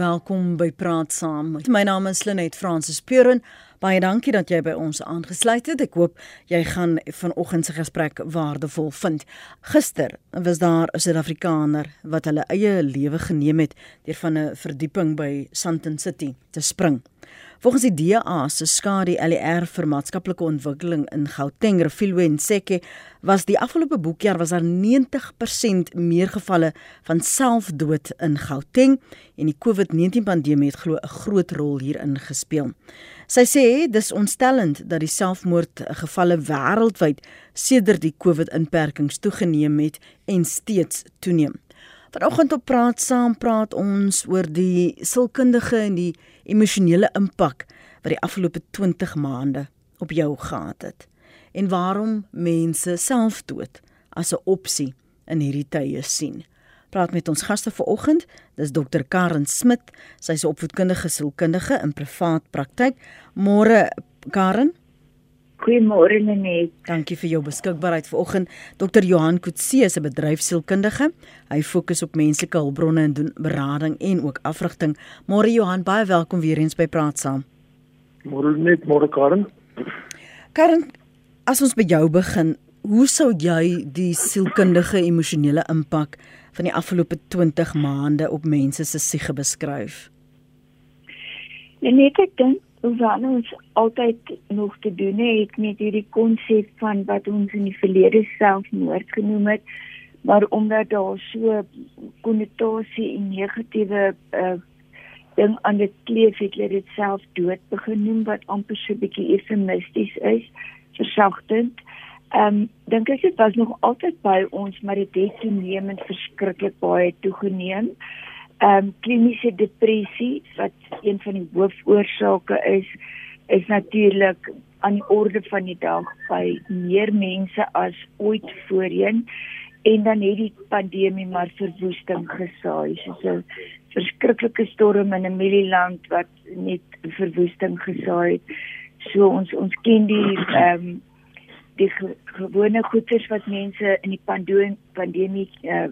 Welkom by Praat Saam. My naam is Lenet Fransis Puren. Baie dankie dat jy by ons aangesluit het. Ek hoop jy gaan vanoggend se gesprek waardevol vind. Gister was daar 'n Suid-Afrikaner wat hulle eie lewe geneem het deur van 'n verdieping by Sandton City te spring. Volgens die DA se skadu LER vir maatskaplike ontwikkeling in Gauteng, Refilwe en Seke, was die afgelope boekjaar was daar 90% meer gevalle van selfdood in Gauteng en die COVID-19 pandemie het glo 'n groot rol hierin gespeel. Sy sê dis ontstellend dat die selfmoordgevalle wêreldwyd sedert die COVID-inperkings toegeneem het en steeds toeneem. Vanoggend op praat saam praat ons oor die sielkundige en die emosionele impak wat die afgelope 20 maande op jou gehad het en waarom mense selfdood as 'n opsie in hierdie tye sien. Praat met ons gaste vanoggend, dis Dr Karen Smit, sy's 'n opvoedkundige sielkundige in privaat praktyk. Môre Karen Goeiemôre Lenet. Dankie vir jou beskikbaarheid vanoggend. Dr Johan Kutse is 'n bedryfsielkundige. Hy fokus op menslike hulpbronne en doen berading en ook afrigting. Môre Johan, baie welkom weer eens by Praat Saam. Môre net, môre Karen. Karen, as ons by jou begin, hoe sou jy die sielkundige emosionele impak van die afgelope 20 maande op mense se siege beskryf? Lenet, ek dink hoewel ons altyd nog te doen het met hierdie konsep van wat ons in die verlede selfmoord genoem het, maar omdat daar so konnotasie en negatiewe uh, ding aan dit kleef het, het dit self dood begin noem wat amper so 'n bietjie eufemisties is, versagtend. Ehm um, dink ek dit was nog altyd by ons, maar dit het toenemend verskriklik baie toegeneem. Ehm um, kliniese depressie wat een van die hoofoorsake is is natuurlik aan die orde van die dag by meer mense as ooit voorheen. En dan het die pandemie maar verwoesting gesaai. Soos 'n verskriklike storm in 'n mielieland wat net verwoesting gesaai het. So ons ons ken die ehm um, die gewone goeders wat mense in die pandemie pandemie uh,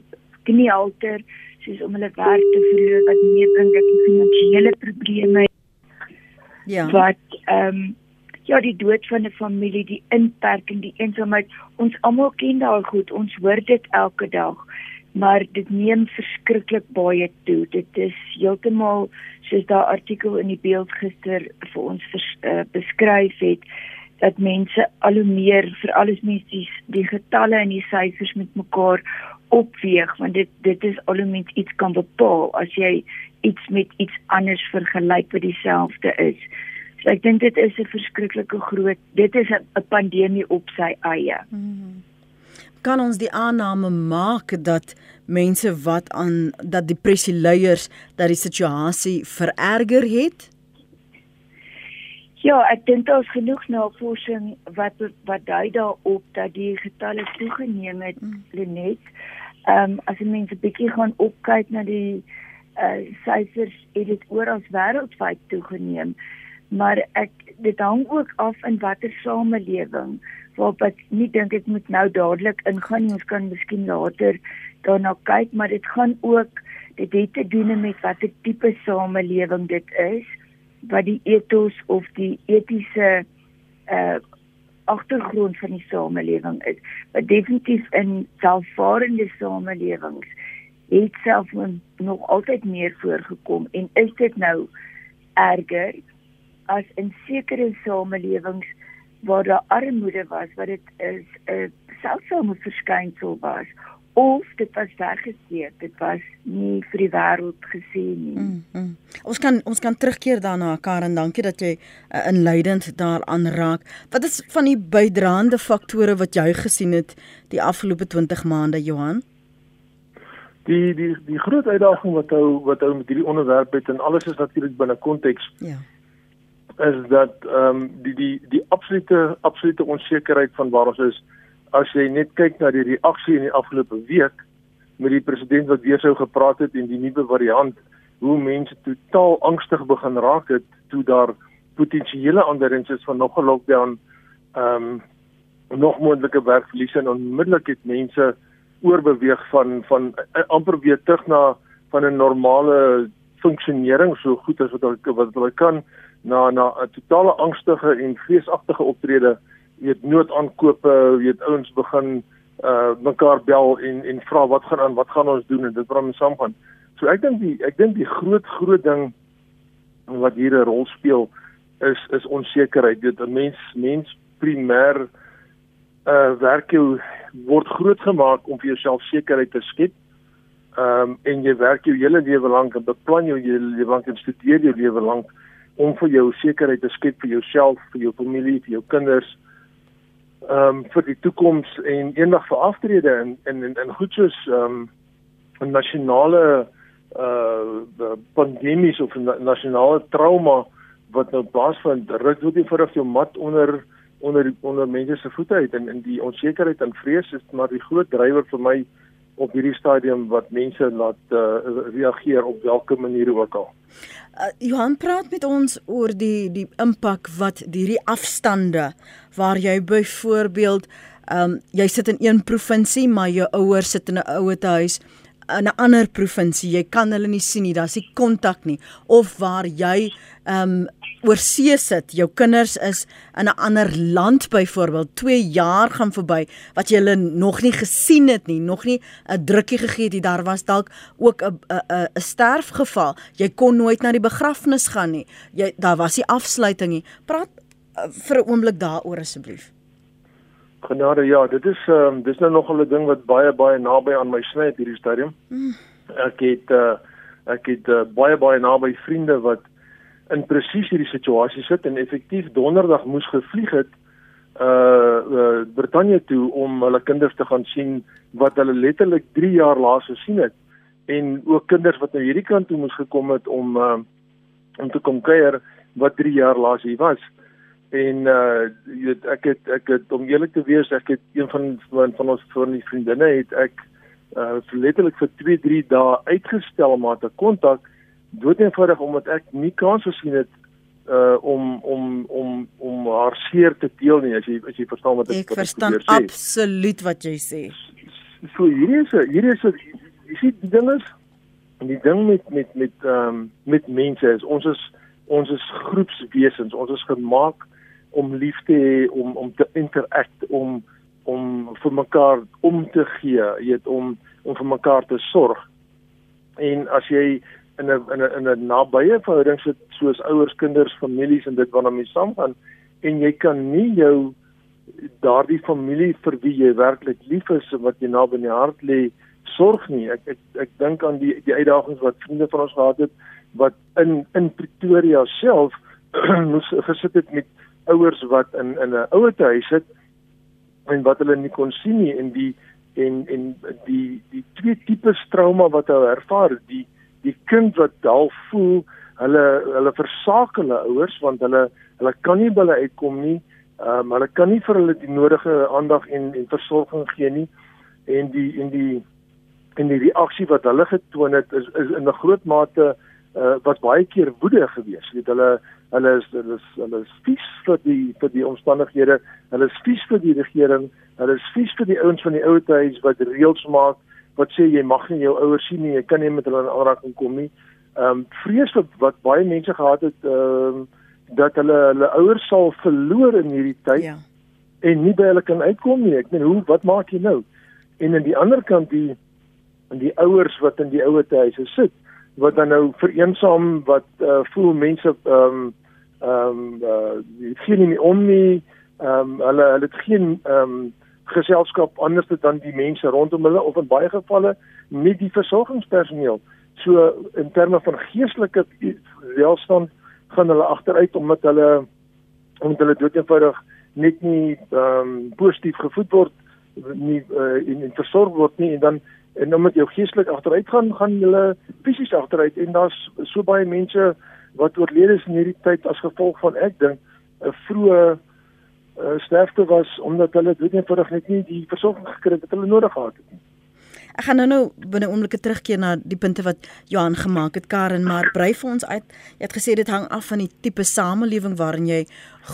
kniehalter soos om hulle werk te verloor wat meebring dat die finansiële probleme ja. wat ehm um, ja die dood van 'n familie die inperking die eensaamheid. Ons almal ken daai goed ons hoor dit elke dag maar dit neem verskriklik baie toe. Dit is heeltemal soos daai artikel in die beeld gister vir ons vers, uh, beskryf het dat mense al hoe meer vir alles mense die, die getalle en die syfers met mekaar opweeg want dit dit is alomens iets kan bepaal as jy iets met iets anders vergelyk wat dieselfde is. So ek dink dit is 'n verskriklike groot dit is 'n pandemie op sy eie. Hmm. Kan ons die aanname maak dat mense wat aan dat depressie leiers dat die situasie vererger het? Ja, ek dink daar's genoeg navorsing wat wat dui daarop dat die getalle toegeneem het, mm. Lenet. Ehm um, as jy mense bietjie gaan opkyk na die uh syfers, het dit oral wêreldwyd toegeneem. Maar ek dit hang ook af in watter samelewing waarop ek nie dink ek moet nou dadelik ingaan nie. Ons kan miskien later daarna kyk, maar dit gaan ook dit het te doen met watter tipe samelewing dit is wat die ethos of die etiese uh agtergrond van die samelewing is. Wat definitief in selfvarende samelewings het self nog altyd meer voorgekom en is dit nou erger as in sekere samelewings waar daar armoede was wat dit is 'n selfsame verskynsel was of dit was weggesteek dit was nie vir die wêreld gesien nie. Mm, mm. ons kan ons kan terugkeer daarna Karen dankie dat jy uh, inleidend daaraan raak. Wat is van die bydraende faktore wat jy gesien het die afgelope 20 maande Johan? Die die die groot uitdaging wat hou wat hou met hierdie onderwerp het en alles is natuurlik binne konteks ja. is dat ehm um, die die die absolute absolute onsekerheid van waar ons is as jy net kyk na die reaksie in die afgelope week met die president wat weer sou gepraat het en die nuwe variant hoe mense totaal angstig begin raak het toe daar potensiële aanduidings is van nog 'n lockdown ehm um, nog moontlike werkverliese en onmiddellik het mense oorbeweeg van van uh, amper weer terug na van 'n normale funksionering so goed as wat wat hulle kan na na 'n totale angstige en vreesagtige optrede weet noodaankope weet ouens begin uh mekaar bel en en vra wat gaan aan wat gaan ons doen en dit wat ons saam gaan so ek dink die ek dink die groot groot ding wat hier 'n rol speel is is onsekerheid weet 'n mens mens primêr uh werk jou word groot gemaak om vir jouself sekerheid te skep. Um, en jy werk jou hele lewe lank en beplan jou hele lewe lank en studeer jou lewe lank om vir jou sekerheid te skep vir jouself, vir jou familie, vir jou kinders. Ehm um, vir die toekoms en eendag vir aftrede en en en, en goed soos ehm um, 'n nasionale uh pandemies of 'n nasionale trauma wat nou plaasvind, ruk dit vir of jou mat onder onder onder mense se voete uit en in die onsekerheid en vrees is maar die groot drywer vir my op hierdie stadium wat mense laat uh, reageer op watter manier ook al. Uh, Johan praat met ons oor die die impak wat hierdie afstande waar jy byvoorbeeld ehm um, jy sit in een provinsie maar jou ouers sit in 'n ouete huis in 'n ander provinsie. Jy kan hulle nie sien nie. Daar's nie kontak nie. Of waar jy ehm um, oor see sit, jou kinders is in 'n ander land byvoorbeeld, 2 jaar gaan verby wat jy hulle nog nie gesien het nie, nog nie 'n drukkie gegee het nie. Daar was dalk ook 'n 'n 'n sterfgeval. Jy kon nooit na die begrafnis gaan nie. Jy daar was nie afsluiting nie. Praat uh, vir 'n oomblik daaroor asseblief. Genade, ja, dit is ehm um, dis nou nogal 'n ding wat baie baie naby aan my sny hierdie stadium. Mm. Ek het uh, ek het uh, baie baie naby vriende wat in presies hierdie situasie sit en effektief donderdag moes gevlieg het uh, uh Brittanje toe om hulle kinders te gaan sien wat hulle letterlik 3 jaar laas gesien het en ook kinders wat nou hierdie kant toe moes gekom het om uh om te kom kuier wat 3 jaar laas hier was en uh jy weet ek het ek het om eerlik te wees ek het een van van, van ons van die vriendinne het ek uh letterlik vir 2 3 dae uitgestel om haar te kontak dood eenvoudig omdat ek nie kans gesien het uh om om om om haar seer te deel nie as jy as jy verstaan wat ek Ek verstaan absoluut wat jy sê. So hierdie is hierdie is jy sien die ding is die ding met met met ehm um, met mense is ons is ons is groepswesens. Ons is gemaak om lief te hê, om om te interact, om om vir mekaar om te gee, jy weet om om vir mekaar te sorg. En as jy in 'n in 'n in 'n nabye verhouding sit soos ouers, kinders, families en dit waarna mense saamgaan en jy kan nie jou daardie familie vir wie jy werklik lief is wat jy naby in die hart lê sorg nie. Ek ek ek dink aan die die uitdagings wat vriende van ons gehad het wat in in Pretoria self moes gesit het met ouers wat in in 'n ouete huis sit en wat hulle nie kon sien nie en die en en die die twee tipes trauma wat hulle ervaar die die kind wat dalk voel hulle hulle versaak hulle ouers want hulle hulle kan nie by hulle uitkom nie. Ehm um, hulle kan nie vir hulle die nodige aandag en en versorging gee nie. En die en die en die reaksie wat hulle getoon het is is in 'n groot mate uh, was baie keer woede geweest. Weet hulle hulle is hulle is hulle is vies vir die vir die omstandighede. Hulle is vies vir die regering. Hulle is vies vir die ouens van die ouete huis wat reëls maak wat sê jy mag nie jou ouers sien nie, jy kan nie met hulle in aanraking kom nie. Ehm um, vrees wat, wat baie mense gehad het ehm um, dat hulle hulle ouers sal verloor in hierdie tyd. Ja. En nie by hulle kan uitkom nie. Ek meen hoe wat maak jy nou? En aan die ander kant die die ouers wat in die ouete huise sit wat dan nou vereensaam wat uh, voel mense ehm um, ehm um, uh, sien nie om nie ehm um, hulle hulle het geen ehm um, geselskap anders dan die mense rondom hulle of in baie gevalle nie die versorgingspersoneel. So in terme van geestelike welstand gaan hulle agteruit omdat hulle omdat hulle doeteenvoudig net nie ehm um, positief gevoed word nie uh, en, en versorg word nie en dan en omdat jou geestelik agteruit gaan gaan hulle fisies agteruit en daar's so baie mense wat oorlede is in hierdie tyd as gevolg van ek dink 'n vroeë uh, sterfte was omdat hulle dit eenvoudig net nie die versorging gekry het wat hulle nodig gehad het nie. Ek gaan nou nou binne oomblikke terugkeer na die punte wat Johan gemaak het Karen, maar brei vir ons uit. Jy het gesê dit hang af van die tipe samelewing waarin jy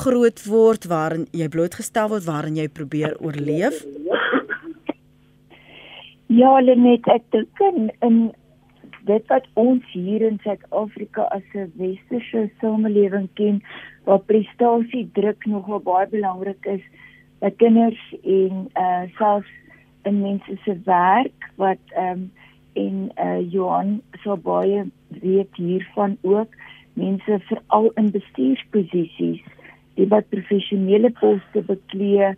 groot word, waarin jy blootgestel word, waarin jy probeer oorleef. Ja, Lenet, ek dink in, in dit wat ons hier in Suid-Afrika as 'n westerse samelewing ken waar prestasie druk nogal baie belangrik is by kinders en uh selfs in mense se werk wat ehm um, en uh Johan so baie weet hiervan ook mense veral in bestuursposisies die wat professionele poste beklee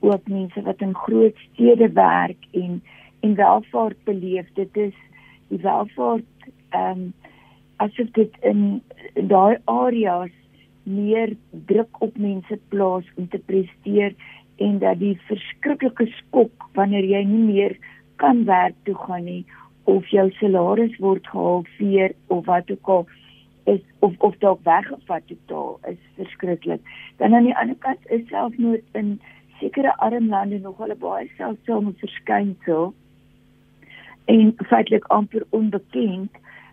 ook mense wat in groot stede werk en en welvaart beleef dit is die welvaart ehm um, asof dit in, in daai areas meer druk op mense plaas om te presteer en dat die verskriklike skok wanneer jy nie meer kan werk toe gaan nie of jou salaris word gehalveer of wat ook al is of of dalk weggevat totaal is verskriklik. Dan aan die ander kant is selfmoord in sekere arm lande nogal 'n baie seldsame verskynsel en feitelik amper onbekend.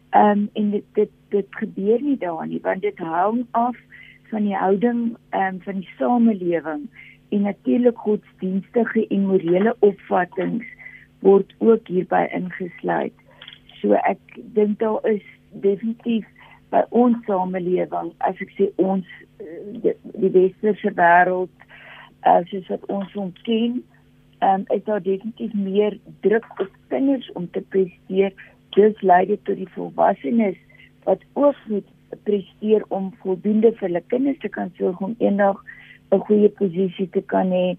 Ehm um, en dit dit dit gebeur nie daar nie want dit hang af van die houding ehm um, van die samelewing en natuurlik godsdienstige en morele opvattinge word ook hierby ingesluit. So ek dink daar is definitief by ons samelewing, as ek sê ons eh, die, die westerse wêreld as uh, wat ons ontken, ehm um, is daar definitief meer druk op kinders om te presteer. Dis lei dit tot die volwassenes wat ook moet presteer om voldoende vir hulle kinders te kan sorg om eendag 'n goeie posisie te kan hê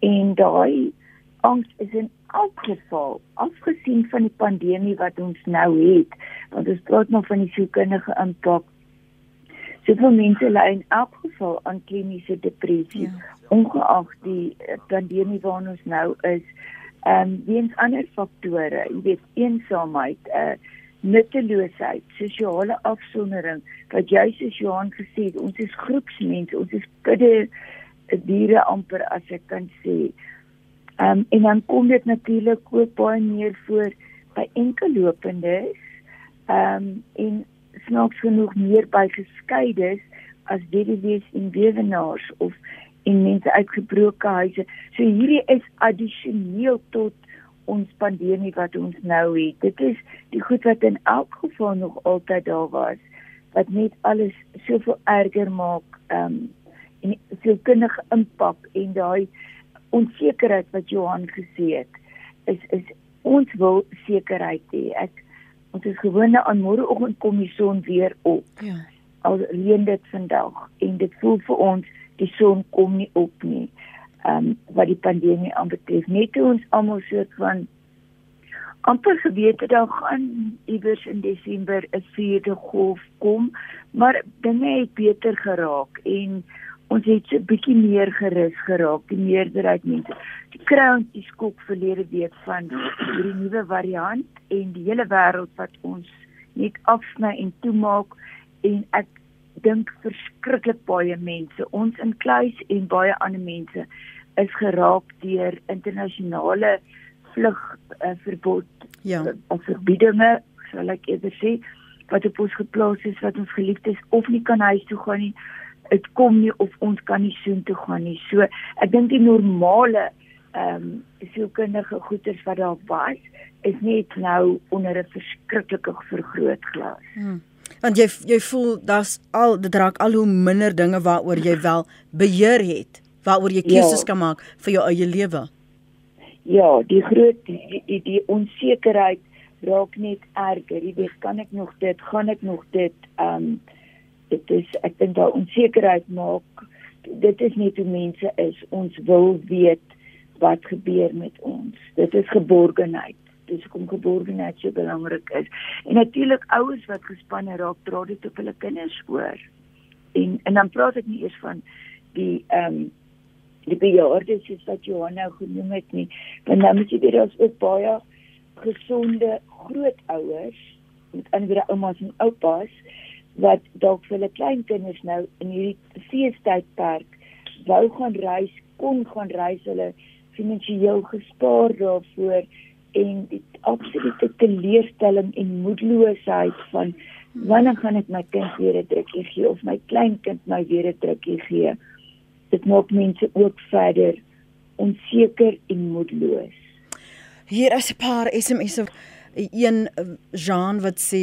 en daai angs is in elk geval afgesien van die pandemie wat ons nou het want ons praat nog van die sielkundige impak soveel mense ly in elk geval aan kliniese depressie ja. ongeag die eh, pandemie waarin ons nou is ehm um, weens ander faktore jy weet eensaamheid uh, nutteloosheid, sosiale afsondering, wat jy soos Johan gesê het, ons is groepsmense, ons is kudde diere amper as ek kan sê. Ehm um, en dan kom dit natuurlik ook baie meer voor by enkellopendes. Ehm um, en snaaks genoeg meer by geskeides as DDW's en weewenaars of en mense uitgebroke huise. So hierdie is addisioneel tot ons pandemie wat ons nou het. Dit is die goed wat in elk geval nog altyd daar was wat net alles soveel erger maak um en soveel kundige impak en daai onsekerheid wat Johan gesê het is is ons wil sekerheid hê. Ek ons is gewoond aan môreoggend kom die son weer op. Ja. Al reën dit vandag en dit voel vir ons die son kom nie op nie ehm um, wat die pandemie aanbetref. Net toe ons almal soort van amper geweet het daar gaan iewers in Desember 'n vierde golf kom, maar dinge het beter geraak en ons het so 'n bietjie meer gerus geraak, die meerderheid mense. Die kroon die skok verlede week van hierdie nuwe variant en die hele wêreld wat ons net afsny en toemaak en ek dink verskriklik baie mense, ons in kluis en baie ander mense is geraak deur internasionale vlug uh, verbod ja. uh, verbiedinge sal ek eerder sê wat op ons geplaas is wat ons geliefdes of nie kan huis toe gaan nie dit kom nie of ons kan nie soen toe gaan nie so ek dink die normale ehm um, sielkundige goeders wat daar was is net nou onder 'n verskriklike vergrootglas hmm want jy jy voel daar's al dit raak al hoe minder dinge waaroor jy wel beheer het waaroor jy keuses ja. kan maak vir jou eie lewe. Ja, die groot die, die, die onsekerheid raak net erger. Jy weet, kan ek nog dit, gaan ek nog dit? Ehm um, dit is ek dink daai onsekerheid maak dit is nie hoe mense is. Ons wil weet wat gebeur met ons. Dit is geborgenheid. Dis kom geborgenheid so belangrik is. En natuurlik ouers wat gespanne raak, dra dit op hulle kinders oor. En en dan praat ek nie eers van die ehm um, die bejaardes soos wat Johan nou genoem het nie. Want nou moet jy weet daar's ook baie gesonde grootouers met ander oumas en oupas wat dalk vir hulle kleinkinders nou in hierdie feestydperk wou gaan reis, kon gaan reis, hulle finansiëel gespaar daarvoor en die absolute teleurstelling en moedeloosheid van wanneer gaan ek my kind weer 'n drukkie gee of my kleinkind my weer 'n drukkie gee? dit maak mense ook verder onseker en moedeloos. Hier is 'n paar SMS'e. Een Jean wat sê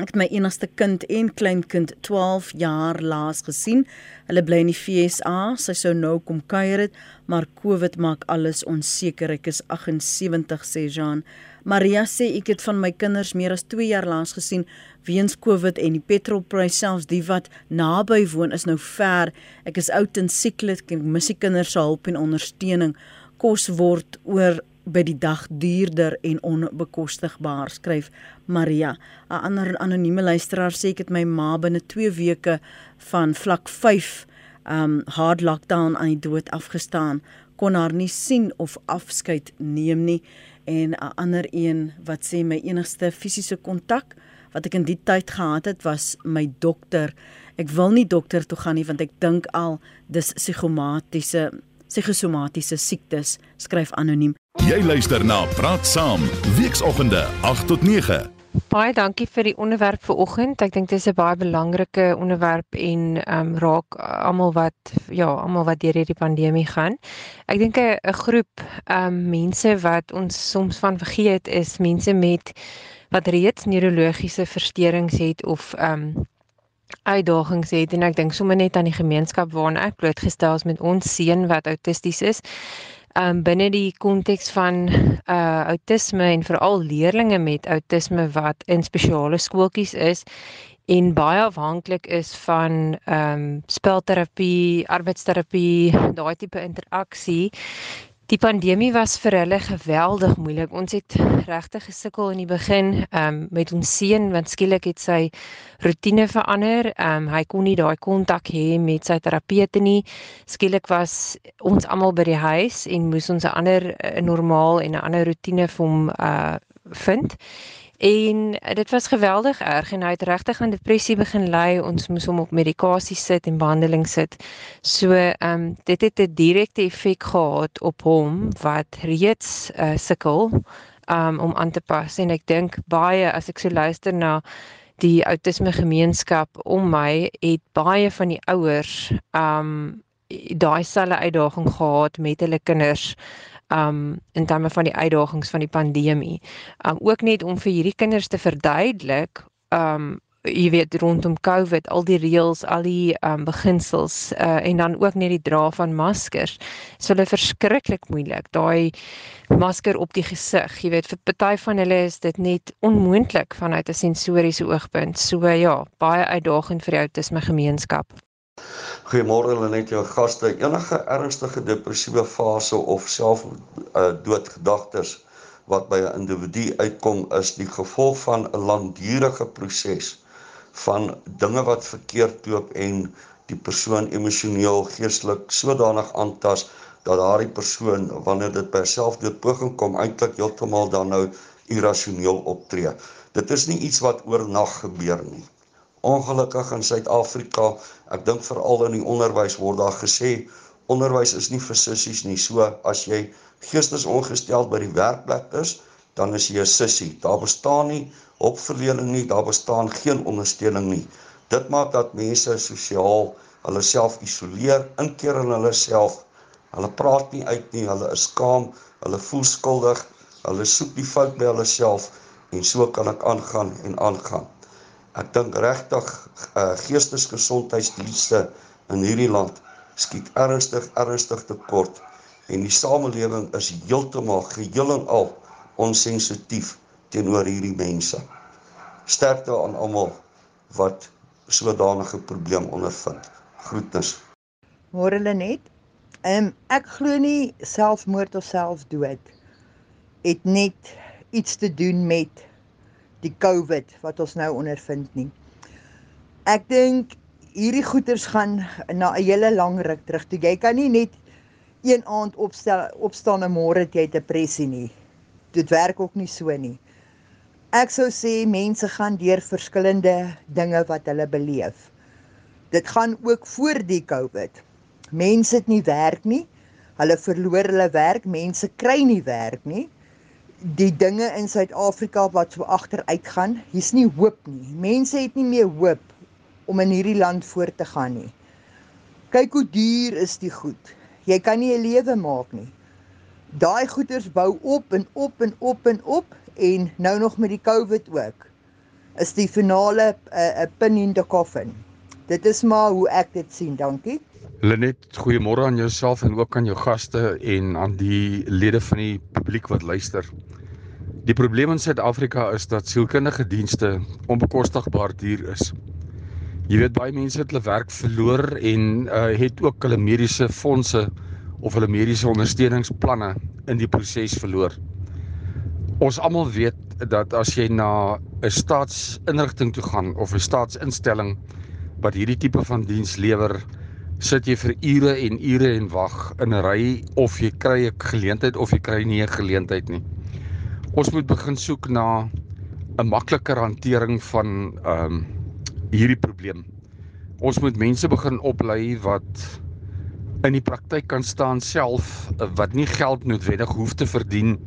Ek het my enigste kind en kleinkind 12 jaar laas gesien. Hulle bly in die FSA. Sy sou nou kom kuier het, maar COVID maak alles onseker. Ek is 78 sê Jean. Maria sê ek het van my kinders meer as 2 jaar laas gesien weens COVID en die petrolprys selfs die wat naby woon is nou ver. Ek is oud en sieklik en mis die kinders se hulp en ondersteuning. Kos word oor by die dag duurder en onbekostigbaar skryf Maria. 'n Ander anonieme luisteraar sê ek het my ma binne 2 weke van vlak 5 um hard lockdown aan die dood afgestaan. Kon haar nie sien of afskeid neem nie en 'n ander een wat sê my enigste fisiese kontak wat ek in die tyd gehad het was my dokter. Ek wil nie dokter toe gaan nie want ek dink al dis psigomatiese psigosomatiese siektes skryf anoniem. Jy luister na Praat Saam, weekoggende 8 tot 9. Baie dankie vir die onderwerp vir oggend. Ek dink dit is 'n baie belangrike onderwerp en ehm um, raak almal wat ja, almal wat deur hierdie pandemie gaan. Ek dink 'n groep ehm um, mense wat ons soms van vergeet is mense met wat reeds neurologiese versteurings het of ehm um, uitdagings het en ek dink sommer net aan die gemeenskap waarna ek blootgestel is met ons seun wat autisties is. Um binne die konteks van uh autisme en veral leerdlinge met autisme wat in spesiale skooltjies is en baie afhanklik is van ehm um, spelterapie, arbeidsterapie, daai tipe interaksie Die pandemie was vir hulle geweldig moeilik. Ons het regtig gesukkel in die begin um, met ons seun want skielik het sy rotine verander. Um, hy kon nie daai kontak hê met sy terapeute nie. Skielik was ons almal by die huis en moes ons 'n ander 'n normaal en 'n ander rotine vir hom uh, vind. En dit was geweldig erg en hy het regtig aan depressie begin ly. Ons moes hom op medikasie sit en behandeling sit. So ehm um, dit het 'n direkte effek gehad op hom wat reeds uh, sukkel um, om aan te pas en ek dink baie as ek so luister na die outisme gemeenskap om my het baie van die ouers um daai selfe uitdaging gehad met hulle kinders um in terme van die uitdagings van die pandemie. Um ook net om vir hierdie kinders te verduidelik um jy weet rondom COVID al die reëls, al die um beginsels uh en dan ook net die dra van maskers. Dit is hulle verskriklik moeilik. Daai masker op die gesig, jy weet vir party van hulle is dit net onmoontlik vanuit 'n sensoriese oogpunt. So ja, baie uitdagend vir die outisme gemeenskap. Goeiemôre hulle net jou gaste. Enige ernstige depressiewe fase of self uh, doodgedagtes wat by 'n individu uitkom is die gevolg van 'n langdurige proses van dinge wat verkeerd loop en die persoon emosioneel geestelik sodanig aantas dat daardie persoon wanneer dit by selfdoodpoging kom eintlik heeltemal dan nou irrasioneel optree. Dit is nie iets wat oornag gebeur nie ongelukkig in Suid-Afrika. Ek dink veral in die onderwys word daar gesê onderwys is nie vir sissies nie. So as jy geestesongesteld by die werkplek is, dan is jy 'n sissie. Daar bestaan nie hulpverlening nie, daar bestaan geen ondersteuning nie. Dit maak dat mense sosiaal hulle self isoleer, inkeer in hulle self. Hulle praat nie uit nie, hulle is skaam, hulle voel skuldig, hulle soek die fout by hulle self en so kan ek aangaan en aangaan. Ek dink regtig uh, geestesgesondheidsdienste in hierdie land skiet ernstig ernstig tekort en die samelewing is heeltemal geheel en al onsensitief teenoor hierdie mense. Sterkte aan almal wat sodanige probleem ondervind. Groetnis. Môre hulle net. Um, ek glo nie selfmoord of selfdood het net iets te doen met die COVID wat ons nou ondervind nie. Ek dink hierdie goeters gaan na 'n hele lang ruk terug toe. Jy kan nie net een aand opstel opstaan en môre het jy depressie nie. Dit werk ook nie so nie. Ek sou sê mense gaan deur verskillende dinge wat hulle beleef. Dit gaan ook voor die COVID. Mense het nie werk nie. Hulle verloor hulle werk, mense kry nie werk nie die dinge in Suid-Afrika wat so agteruit gaan, hier's nie hoop nie. Mense het nie meer hoop om in hierdie land voort te gaan nie. Kyk hoe duur is die goed. Jy kan nie 'n lewe maak nie. Daai goederes bou op en op en op en op en nou nog met die COVID ook is die finale 'n uh, pin in die coffin. Dit is maar hoe ek dit sien. Dankie. Lenet, goeiemôre aan jouself en ook aan jou gaste en aan die lede van die publiek wat luister. Die probleem in Suid-Afrika is dat sielkundige dienste onbekostigbaar duur is. Jy weet baie mense het hulle werk verloor en uh, het ook hulle mediese fondse of hulle mediese ondersteuningsplanne in die proses verloor. Ons almal weet dat as jy na 'n staatsinrigting toe gaan of 'n staatsinstelling wat hierdie tipe van diens lewer, sit jy vir ure en ure en wag in 'n ry of jy kry 'n geleentheid of jy kry nie 'n geleentheid nie. Ons moet begin soek na 'n makliker hantering van ehm um, hierdie probleem. Ons moet mense begin oplei wat in die praktyk kan staan self wat nie geld noodwendig hoef te verdien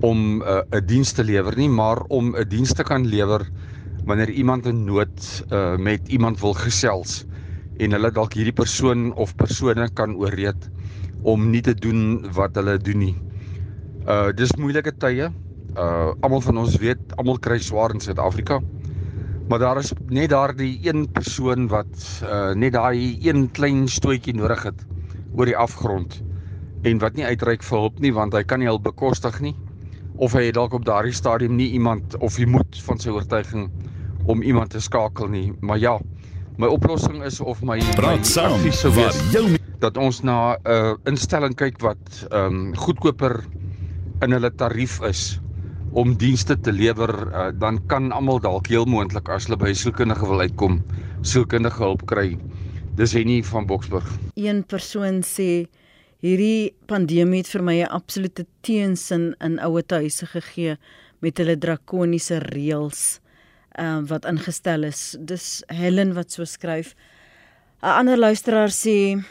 om 'n uh, 'n diens te lewer nie, maar om 'n diens te kan lewer wanneer iemand in nood uh, met iemand wil gesels en hulle dalk hierdie persoon of persone kan ooreed om nie te doen wat hulle doen nie. Uh dis moeilike tye. Uh almal van ons weet, almal kry swaar in Suid-Afrika. Maar daar is net daardie een persoon wat uh net daai een klein stootjie nodig het oor die afgrond en wat nie uitreik vir hulp nie want hy kan nie hulp bekostig nie of hy het dalk op daardie stadium nie iemand of hy moet van sy oortuiging om iemand te skakel nie. Maar ja, my oplossing is of my praat saam vir jou dat ons na 'n uh, instelling kyk wat ehm um, goedkoper in hulle tarief is om dienste te lewer, uh, dan kan almal dalk heel moontlik as hulle by sielkundige wil uitkom, sielkundige hulp kry. Dis nie van Boksburg. Een persoon sê hierdie pandemie het vir my 'n absolute teensin in ouer huise gegee met hulle drakoniese reëls ehm uh, wat ingestel is. Dis Helen wat so skryf. 'n Ander luisteraar sê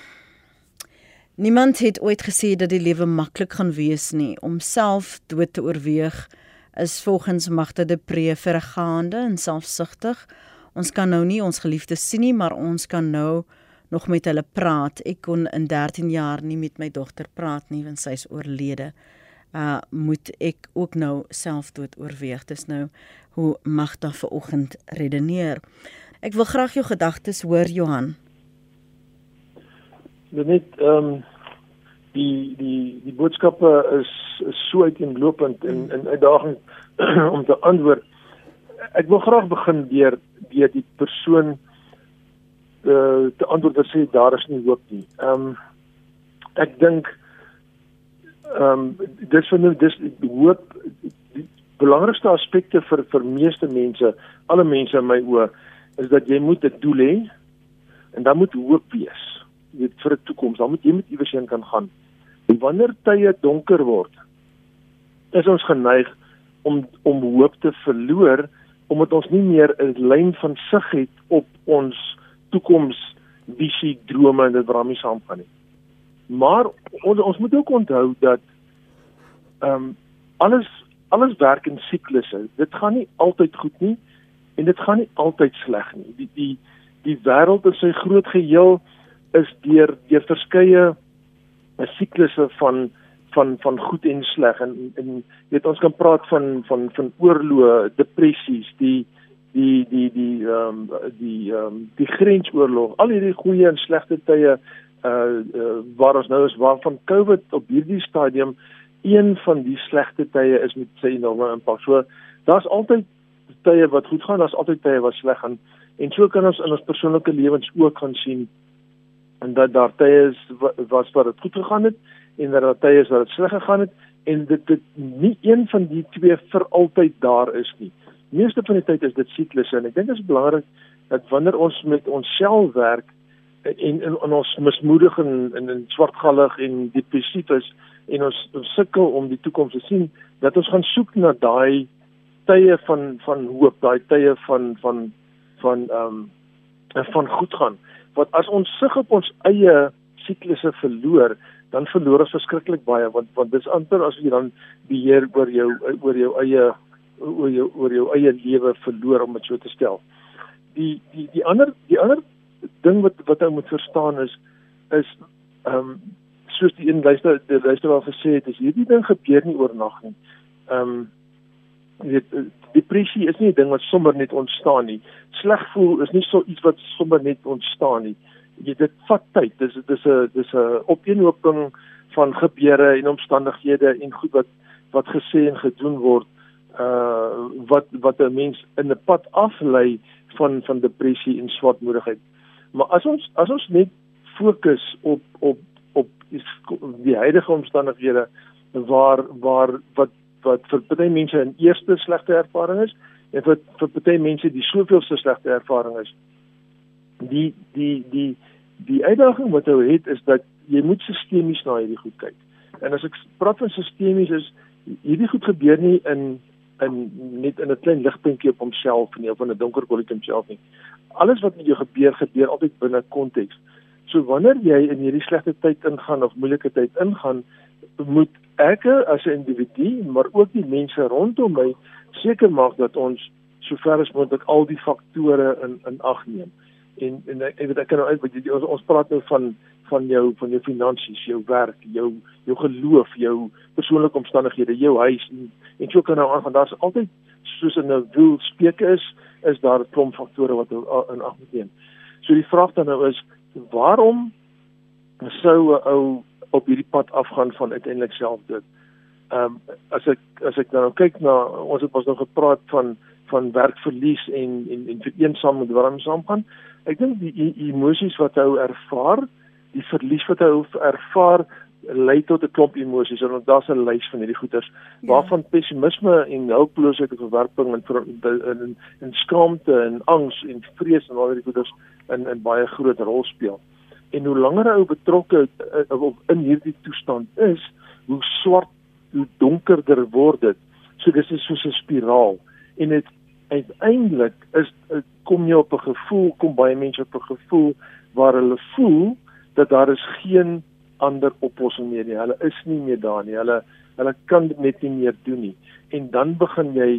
niemand het ooit gesê dat die lewe maklik gaan wees nie. Om self dood te oorweeg is volgens Magda de Pre vergaande en selfsugtig. Ons kan nou nie ons geliefdes sien nie, maar ons kan nou nog met hulle praat. Ek kon in 13 jaar nie met my dogter praat nie want sy is oorlede. Uh moet ek ook nou selfdood oorweeg. Dis nou hoe Magda vanoggend redeneer. Ek wil graag jou gedagtes hoor Johan. Net ehm um, die die die boodskappe is, is so uiteenlopend en en uitdagend om te antwoord. Ek wil graag begin deur deur die persoon uh, te antwoord te sê daar is nie hoop nie. Ehm um, ek dink ehm um, dis van dis hoop belangrikste aspekte vir vir meeste mense, alle mense in my oë is dat jy moet 'n doel hê en dan moet hoop wees. Jy weet vir 'n toekoms, dan moet jy met iewers heen kan gaan. En wanneer tye donker word, is ons geneig om om hoop te verloor omdat ons nie meer 'n lyn van sig het op ons toekoms visie drome en dit waarmee saamgaan nie. Maar ons ons moet ook onthou dat ehm um, alles alles werk in siklusse. Dit gaan nie altyd goed nie en dit gaan nie altyd sleg nie. Die die die wêreld in sy groot geheel is deur deur verskeie siklusse van van van goed en sleg en en weet ons kan praat van van van oorloë, depressies, die die die die ehm um, die ehm um, die grensoorlog, al hierdie goeie en slegte tye uh, uh waar ons nou is waarvan COVID op hierdie stadium een van die slegte tye is met sy enorme impak. So daar's altyd tye wat goed gaan, daar's altyd tye wat sleg gaan. En so kan ons in ons persoonlike lewens ook gaan sien en dat daar tye is wat wat dit goed gegaan het en dat daar tye is wat dit sleg gegaan het en dit dit nie een van die twee vir altyd daar is nie meeste van die tyd is dit siklusse en ek dink dit is belangrik dat wanneer ons met onsself werk en in, in ons mismoedig en in, in swartgallig en depressief is en ons, ons sukkel om die toekoms te sien dat ons gaan soek na daai tye van van hoop daai tye van van van ehm um, van goed gaan want as ons sig op ons eie siklusse verloor dan verloor ons verskriklik baie want want dis amper as jy dan beheer oor jou oor jou eie oor jou oor jou eie lewe verloor om dit so te stel. Die die die ander die ander ding wat wat ou moet verstaan is is ehm um, soos die een luister die luister al gesê het is hierdie ding gebeur nie oornag nie. Ehm um, weet depressie is nie 'n ding wat sommer net ontstaan nie. Sleg voel is nie so iets wat sommer net ontstaan nie. Jy dit vat tyd. Dis dis 'n dis 'n opeenhoping van gebeure en omstandighede en goed wat wat gesê en gedoen word uh wat wat 'n mens in 'n pad aflei van van depressie en swartmoedigheid. Maar as ons as ons net fokus op op op die huidige omstandighede waar waar wat wat vir baie mense 'n eerste slegte ervaring is en vir vir baie mense die soveelste slegte ervaring is. Die die die die uitdaging wat jy het is dat jy moet sistemies na hierdie goed kyk. En as ek praat van sistemies is hierdie goed gebeur nie in in net in 'n klein ligpuntjie op homself nie of in 'n donker kolletjie homself nie. Alles wat met jou gebeur, gebeur altyd binne konteks. So wanneer jy in hierdie slegte tyd ingaan of moeilike tyd ingaan, moet ek as 'n individu, maar ook die mense rondom my seker maak dat ons sover as moontlik al die faktore in in ag neem. En en ek weet ek kan nou uit wat ons, ons praat nou van van jou van jou finansies, jou werk, jou jou geloof, jou persoonlike omstandighede, jou huis en en so kan nou aan van daar's altyd soos in 'n wiel speke is, is daar 'n klomp faktore wat in ag moet neem. So die vraag dan nou is waarom sou 'n ou op hierdie pad afgaan van uiteindelik selfdood. Ehm um, as ek as ek nou kyk na ons het ons nog gepraat van van werkverlies en en en vereensaam met waarom saamgaan. Ek dink die, die emosies wat hy ervaar, die verlies wat hy ervaar lei tot 'n klomp emosies en daar's 'n lys van hierdie goeters ja. waarvan pessimisme en hulpeloosheid en verwerping en in in skaamte en angs en vrees en al hierdie goeters in in baie groot rol speel en hoe langer hy betrokke uh, in hierdie toestand is, hoe swart, hoe donkerder word dit. So dis is soos 'n spiraal en dit uiteindelik is uh, kom jy op 'n gevoel, kom baie mense op 'n gevoel waar hulle voel dat daar is geen ander oplossing meer nie. Hulle is nie meer daar nie. Hulle hulle kan dit net nie meer doen nie. En dan begin jy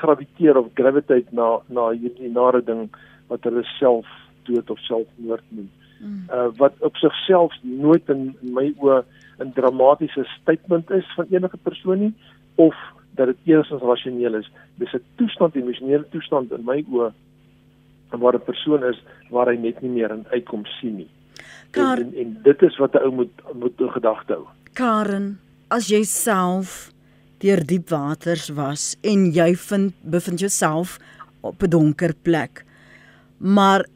graviteer of gravitate na na hierdie nare ding wat hulle self dood of selfmoord noem. Mm. Uh wat op sigself nooit in, in my oë 'n dramatiese statement is van enige persoon nie of dat dit eers rasioneel is. Dis 'n toestand, emosionele toestand in my oë waar 'n persoon is waar hy net nie meer 'n uitkom sien nie. Kar en, en, dit is wat 'n ou moet moet in gedagte hou. Karen, as jy self deur diep waters was en jy vind bevind jouself op 'n donker plek. Maar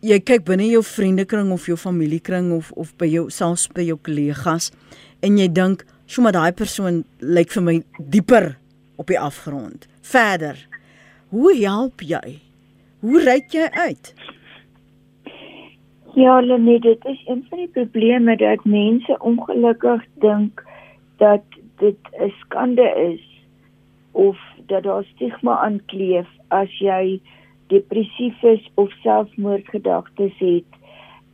jy kyk binne jou vriendekring of jou familiekring of of by jou selfs by jou kollegas en jy dink, "Sjoe, maar daai persoon lyk vir my dieper op die afgrond." Verder. Hoe help jy? Hoe ry jy uit? Ja, Lenie, dit is een van die probleme dat mense ongelukkig dink dat dit 'n skande is of dat daar stigma aankleef as jy depressief is of selfmoordgedagtes het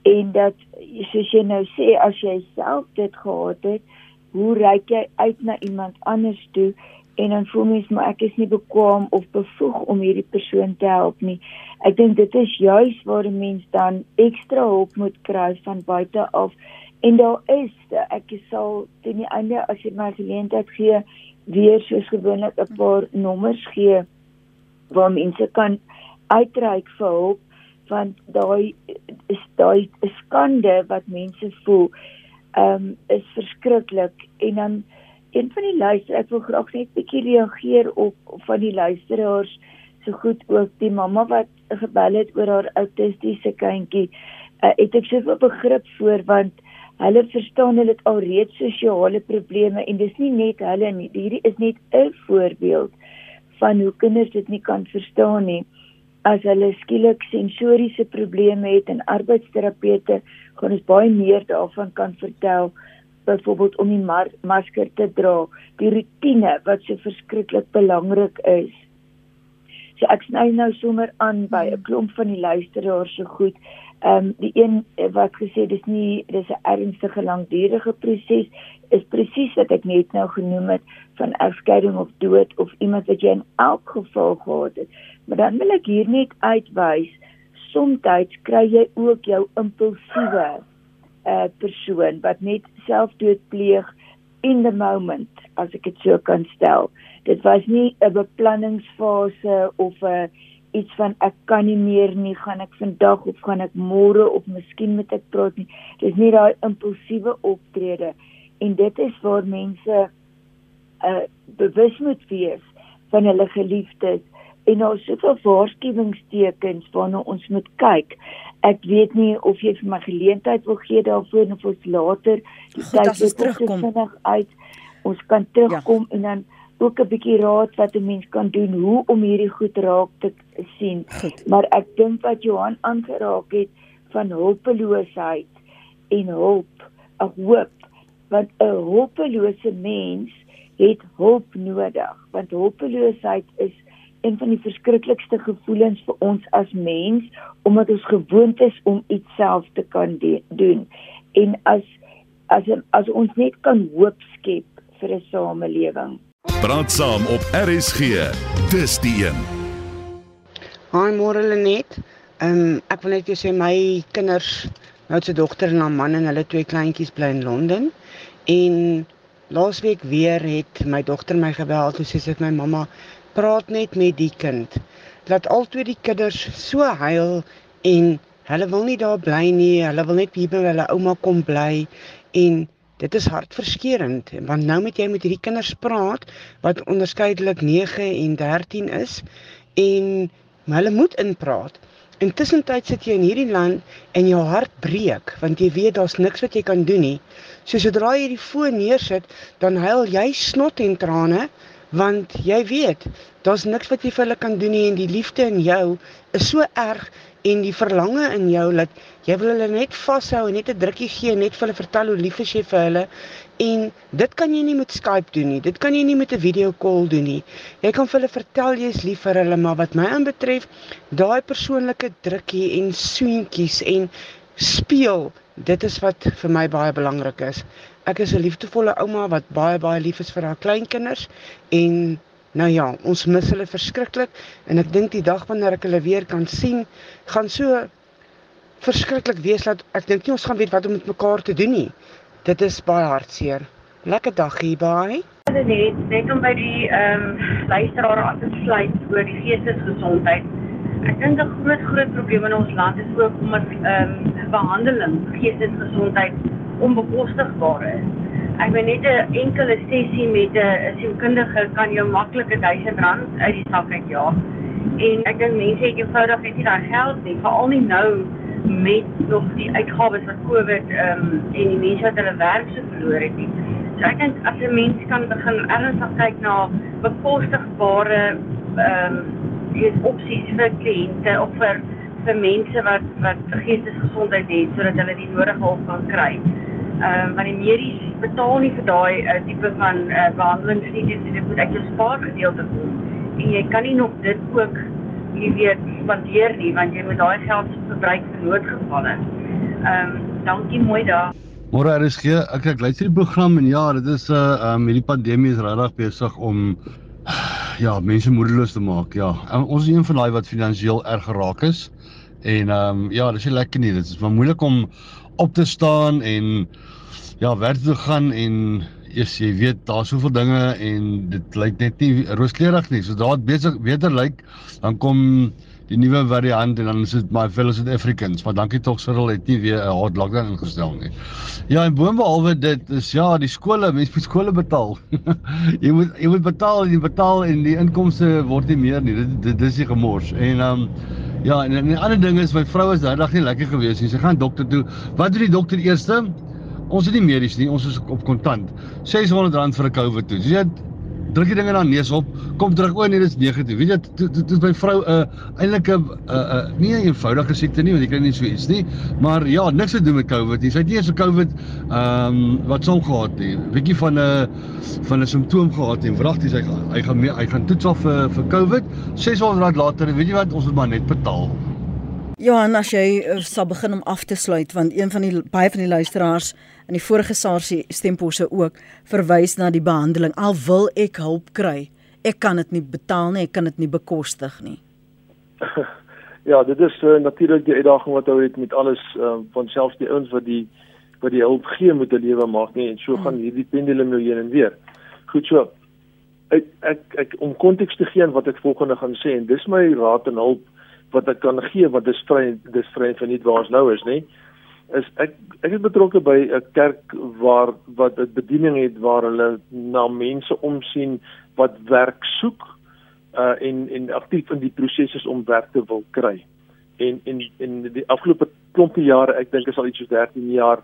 en dat soos jy nou sê as jy self dit gehad het, hoe reik jy uit na iemand anders toe en dan voel mens maar ek is nie bekwam of bevoeg om hierdie persoon te help nie. Ek dink dit is juis waar 'n mens dan ekstra hulp moet kry van buite af. En daar is ek sal teen die einde as jy my geleentheid gee weer soos gewoonlik 'n paar nommers gee waar mense kan uitreik vir hulp want daai is daai skande wat mense voel ehm um, is verskriklik en dan een van die luister ek wil graag net bietjie reageer op, op van die luisteraars so goed ook die mamma wat gebel het oor haar autistiese kindjie. Uh, het ek soveel begrip voor want hulle verstaan hulle het alreeds sosiale probleme en dis nie net hulle nie hierdie is net 'n voorbeeld van hoe kinders dit nie kan verstaan nie. As hulle skielik sensoriese probleme het en arbeidsterapeute gaan ons baie meer daarvan kan vertel byvoorbeeld om die masker te dra. Die rotine wat so verskriklik belangrik is. So ek sny nou sommer aan by 'n klomp van die luisteraars so goed. Ehm um, die een wat gesê dis nie dis 'n ernstige langdurige proses is presies wat ek net nou genoem het van egskeiding of dood of iemand wat jy in elk geval gehad het. Maar dan wil ek hier net uitwys, soms kry jy ook jou impulsiewe uh persoon wat net selfdood pleeg in the moment, as ek dit so kan stel. Dit was nie 'n beplanningsfase of 'n iets van ek kan nie meer nie, gaan ek vandag of gaan ek môre of miskien moet ek praat nie. Dis nie daai impulsiewe optrede en dit is waar mense uh bewus moet wees van hulle geliefdes en daar is soveel waarskuwingstekens waarna ons moet kyk. Ek weet nie of jy vir my geleentheid wil gee daarvoor of ons later die tyd terugkom uit. Ons kan terugkom ja. en dan ook 'n bietjie raad wat 'n mens kan doen hoe om hierdie goed raak te sien. Goed. Maar ek dink wat Johan aangeraak het van hulpeloosheid en hulp, 'n hoop, want 'n hulpelose mens het hulp nodig, want hulpeloosheid is een van die verskriklikste gevoelens vir ons as mens omdat ons gewoond is om iets self te kan doen en as as as ons net kan hoop skep vir 'n samelewing. Praat saam op RSG. Dis die een. Haai môre Lenet. Ehm um, ek wil net vir sê my kinders, nou se dogter en haar man en hulle twee kleintjies bly in Londen en laasweek weer het my dogter my gebel toe sê sy vir my mamma praat net met die kind. Laat altyd die kinders so huil en hulle wil nie daar bly nie. Hulle wil net hier by hulle ouma kom bly en dit is hartverskeurende want nou moet jy met hierdie kinders praat wat onderskeidelik 9 en 13 is en hulle moet inpraat. Intussen tyd sit jy in hierdie land en jou hart breek want jy weet daar's niks wat jy kan doen nie. So sodra jy die foon neersit, dan huil jy snot en trane want jy weet daar's niks wat jy vir hulle kan doen nie en die liefde in jou is so erg en die verlange in jou dat jy wil hulle net vashou en net 'n drukkie gee net vir hulle vertel hoe lief jy vir hulle. En dit kan jy nie met Skype doen nie dit kan jy nie met 'n video call doen nie. Jy kan vir hulle vertel jy's lief vir hulle maar wat my aanbetref daai persoonlike drukkie en soentjies en speel dit is wat vir my baie belangrik is Ek is 'n liefdevolle ouma wat baie baie lief is vir haar kleinkinders en nou ja, ons mis hulle verskriklik en ek dink die dag wanneer ek hulle weer kan sien, gaan so verskriklik wees dat ek dink nie ons gaan weet wat om met mekaar te doen nie. Dit is baie hartseer. Lekker dag hier by. Net net om by die ehm um, luisteraar aan te sluit oor die geestesgesondheid. Ek dink 'n groot groot probleem in ons land is ook omdat ehm um, behandeling geestesgesondheid onbekostigbaar is. Ek weet net 'n enkele sessie met 'n sielkundige kan jou maklik 1000 rand uit die sak uitjaag. En ek dink mense het eenvoudig net nie daai geld nie, veral nie nou met nog die uitgawes wat COVID ehm um, en die mense wat hulle werk so verloor het nie. So ek dink as 'n mens kan begin ernstig kyk na bekostigbare ehm um, die opsies vir kliënte of vir vir mense wat wat geestesgesondheid het sodat hulle die nodige hulp kan kry ehm um, want die medies betaal nie vir daai uh, tipe van uh, behandeling nie. Dit dit moet uit jou spaargedeelte kom. En jy kan nie nog dit ook nie weet spandeer nie want jy moet daai geld verbruik vir noodgevalle. Ehm um, dankie mooi daar. Môre is gee ek ek luister die program en ja dit is 'n uh, eh, um, hierdie pandemie is regtig besig om ja mense moedeloos te maak ja. Um, ons is een van daai wat finansiëel erg geraak is. En ehm um, ja dis nie lekker nie. Dit is maar moeilik om op te staan en ja, werk toe gaan en eers jy weet daar's soveel dinge en dit lyk net nie rooskleurig nie. So daar besig beter lyk dan kom die nuwe variant en dan is dit my fellow South Africans, maar dankie tog Cyril het nie weer 'n hard lockdown ingestel nie. Ja, en boonbehalwe dit is ja, die skole, mense moet skole betaal. jy moet jy moet betaal en jy betaal en die inkomste word nie meer nie. Dit dit dis die gemors. En ehm um, Ja, en 'n ander ding is my vrou is daai dag nie lekker gewees nie. Sy gaan dokter toe. Wat doen die dokter eerste? Ons het nie medies nie, ons is op kontant. R600 vir 'n COVID toets. Jy weet, druk die dinge na neus op, kom terug o nee, dis negatief. Weet jy, dit is my vrou 'n uh, eintlik 'n 'n nie 'n eenvoudige siekte nie, want jy kry nie so iets nie, maar ja, niks te doen met COVID nie. Sy het nie eens 'n COVID ehm um, wat son gehad nie. Bietjie van 'n van 'n simptoom gehad en wragtig hy hy gaan hy gaan toets af vir vir COVID. 600 rand later, weet jy wat, ons moet maar net betaal. Johan, as jy uh, sal begin om af te sluit want een van die baie van die luisteraars in die vorige SARS stemposse ook verwys na die behandeling. Al wil ek hulp kry, ek kan dit nie betaal nie, ek kan dit nie bekostig nie. Ja, dit is uh, natuurlik die uitdaging wat ou het met alles uh, van selfs die ouens wat die wat die hulp gee moet 'n lewe maak nie en so hmm. gaan hierdie pendulum nou heen en weer. Goed so. ek ek, ek om konteks te gee aan wat ek volgende gaan sê en dis my raad en hulp wat ek kan gee wat dis vry dis vry van nie waar ons nou is nie is ek ek is betrokke by 'n kerk waar wat 'n bediening het waar hulle na mense omsien wat werk soek uh en en aktief in die proses is om werk te wil kry. En en in die afgelope klompie jare, ek dink is al iets soos 13 jaar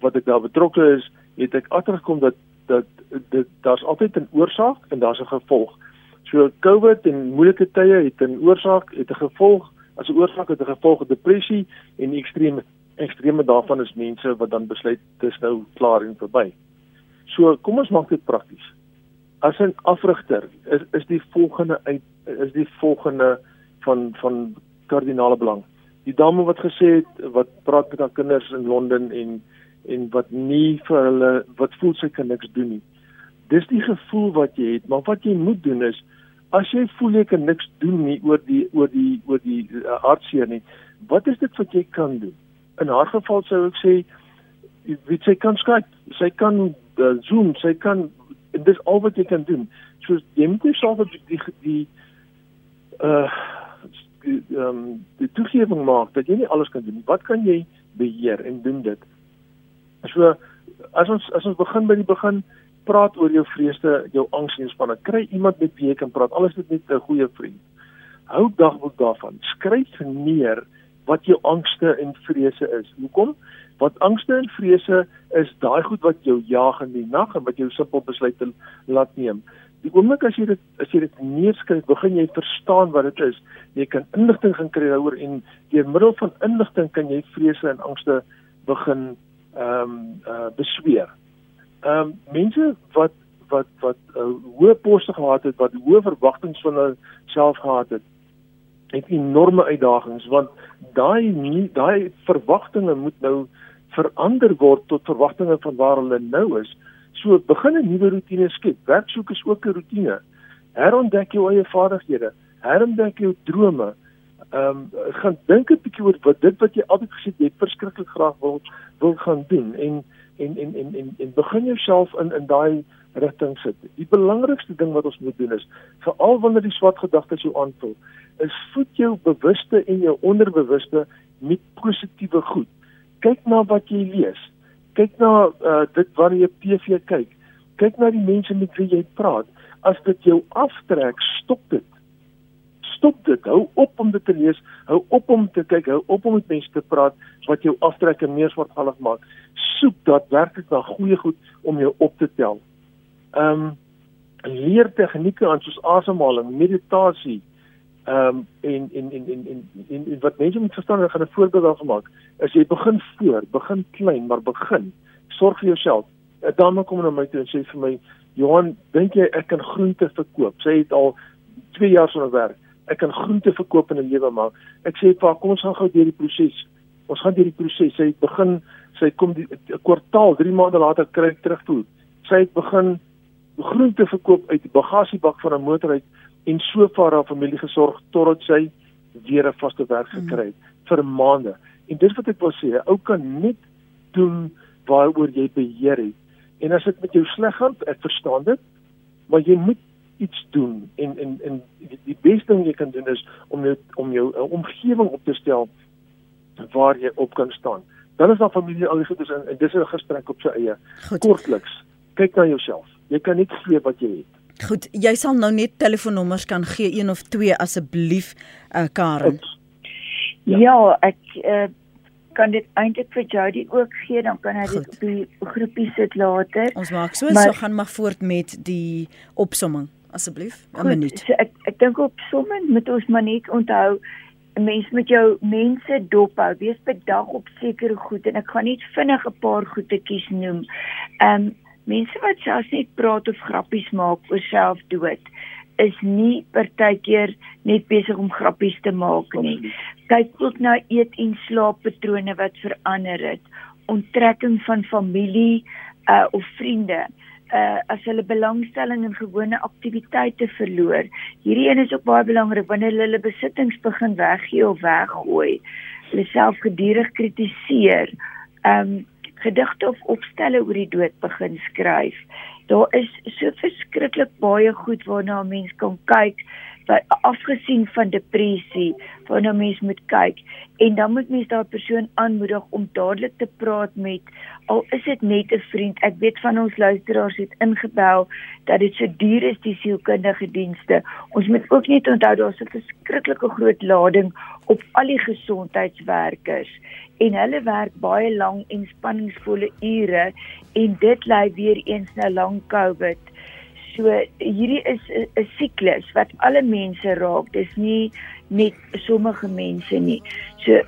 wat ek daar betrokke is, het ek agtergekom dat dat dit daar's altyd 'n oorsaak en daar's 'n gevolg. So COVID en moeilike tye het 'n oorsaak, het 'n gevolg, as 'n oorsaak het 'n gevolg depressie en ekstreme ekstreme daarvan is mense wat dan besluit dis nou klaar en verby. So kom ons maak dit prakties. As 'n afrigter is is die volgende uit is die volgende van van kardinale belang. Die dame wat gesê het wat praat met haar kinders in Londen en en wat nie vir hulle wat voel sy kan niks doen nie. Dis die gevoel wat jy het, maar wat jy moet doen is as jy voel jy kan niks doen nie oor die oor die oor die uh, hartseer nie, wat is dit wat jy kan doen? In haar geval sou ek sê weet sy kan Skype, sy kan uh, Zoom, sy kan dis al wat jy kan doen. So jy moet jouself die die, die uh die ehm um, die toegewing maak dat jy nie alles kan doen. Wat kan jy beheer en doen dit? So as ons as ons begin by die begin praat oor jou vreesde, jou angs en spanne, kry iemand met wie jy kan praat. Alles dit net 'n goeie vriend. Hou dagboek daarvan. Skryf neer wat jou angste en vrese is. Hoekom? Want angste en vrese is daai goed wat jou jaag in die nag en wat jou simpel besluite laat neem. Die oomblik as jy dit as jy dit neerskryf, begin jy verstaan wat dit is. Jy kan inligting gaan kry daaroor en deur middel van inligting kan jy vrese en angste begin ehm um, uh besweer. Ehm um, mense wat wat wat uh, hoë poste gehad het, wat hoë verwagtinge van hulle self gehad het, het enorme uitdagings want daai daai verwagtinge moet nou verander word tot verwagtinge van waar hulle nou is. So begin 'n nuwe rotine skep. Werksoek is ook 'n rotine. Herontdek jou eie vaardighede, herontdek jou drome. Ehm um, gaan dink 'n bietjie oor wat dit wat jy altyd gesê het jy verskriklik graag wil wil gaan doen en en en en en, en begin jouself in in daai rigting sit. Die belangrikste ding wat ons moet doen is veral wanneer die swart gedagtes jou aanvul, is voed jou bewuste en jou onderbewuste met positiewe goed. Kyk na wat jy lees. Kyk na uh, dit wat jy TV kyk. Kyk na die mense met wie jy praat. As dit jou aftrek, stop dit stop dit. Hou op om dit te lees. Hou op om te kyk. Hou op om met mense te praat wat jou aftrek en meer swartgallig maak. Soek daadwerklik na goeie goed om jou op te tel. Ehm um, leer tegnieke aan soos asemhaling, meditasie. Ehm um, en, en, en en en en en wat mense moet verstaan, ek gaan 'n voorbeeld daarvan maak. As jy begin voor, begin klein, maar begin. Sorg vir jouself. 'n Dame kom na my toe en sê vir my, "Johan, dink jy ek kan groente verkoop?" Sy het al 2 jaar sonder werk ek kan groente verkoop in 'n lewe maak. Ek sê pa, kom ons gaan gou deur die proses. Ons gaan deur die proses. Sy begin, sy kom die 'n kwartaal, 3 maande later kry ek terugvoer. Sy het begin groente verkoop uit die bagasiebak van 'n motor uit en so vir haar familie gesorg totdat sy weer 'n vaste werk hmm. gekry het mm. vir maande. En dis wat ek wil sê, 'n ou kan net doen waaroor jy beheer het. En as dit met jou sleg gaan, ek verstaan dit, maar jy moet iets doen en en en die, die beste ding jy kan doen is om jou om jou uh, omgewing op te stel waar jy op kan staan. Dan is daar familie al die goedes en, en dis 'n gesprek op sy eie. Goed. Kortliks, kyk na jouself. Jy kan net gee wat jy het. Goed, jy sal nou net telefoonnommers kan gee een of twee asseblief uh, Karen. Ja, ja ek uh, kan dit eintlik vir Jody ook gee, dan kan hy dit op die groepie sit later. Ons maak so, maar, so gaan maar voort met die opsomming asseblief 'n minuut. So ek ek dink op somme moet ons maar net onthou 'n mens met jou mense dophou. Wees bedag op sekere goed en ek gaan net vinnig 'n paar goedetjies noem. Ehm um, mense wat selfs net praat of grappies maak oor selfdood is nie partykeer net besig om grappies te maak nie. Kyk ook na eet en slaappatrone wat verander het. Onttrekking van familie uh of vriende uh as hulle belangstelling in gewone aktiwiteite verloor. Hierdie een is ook baie belangrik wanneer hulle hulle besittings begin weggee of weggooi. Hulle self gedurig kritiseer. Um gedigte of opstelle oor die dood begin skryf Daar is so verskriklik baie goed waarna 'n mens kan kyk afgesien van depressie waarna mens moet kyk en dan moet mens daardie persoon aanmoedig om dadelik te praat met al is dit net 'n vriend ek weet van ons luisteraars het ingebel dat dit so duur is die sielkundige dienste. Ons moet ook net onthou daar's 'n verskriklike groot lading op al die gesondheidswerkers en hulle werk baie lang en spanningsvolle ure en dit lei weer eens na lang covid So hierdie is 'n siklus wat alle mense raak. Dis nie net sommige mense nie. So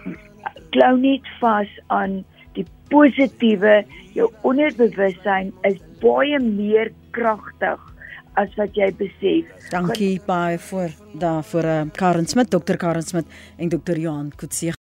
klou net vas aan die positiewe. Jou onderbewussyn is baie meer kragtig as wat jy besef. Dankie baie vir daarvoor uh, Karen Smit, Dr Karen Smit en Dr Johan Kutse.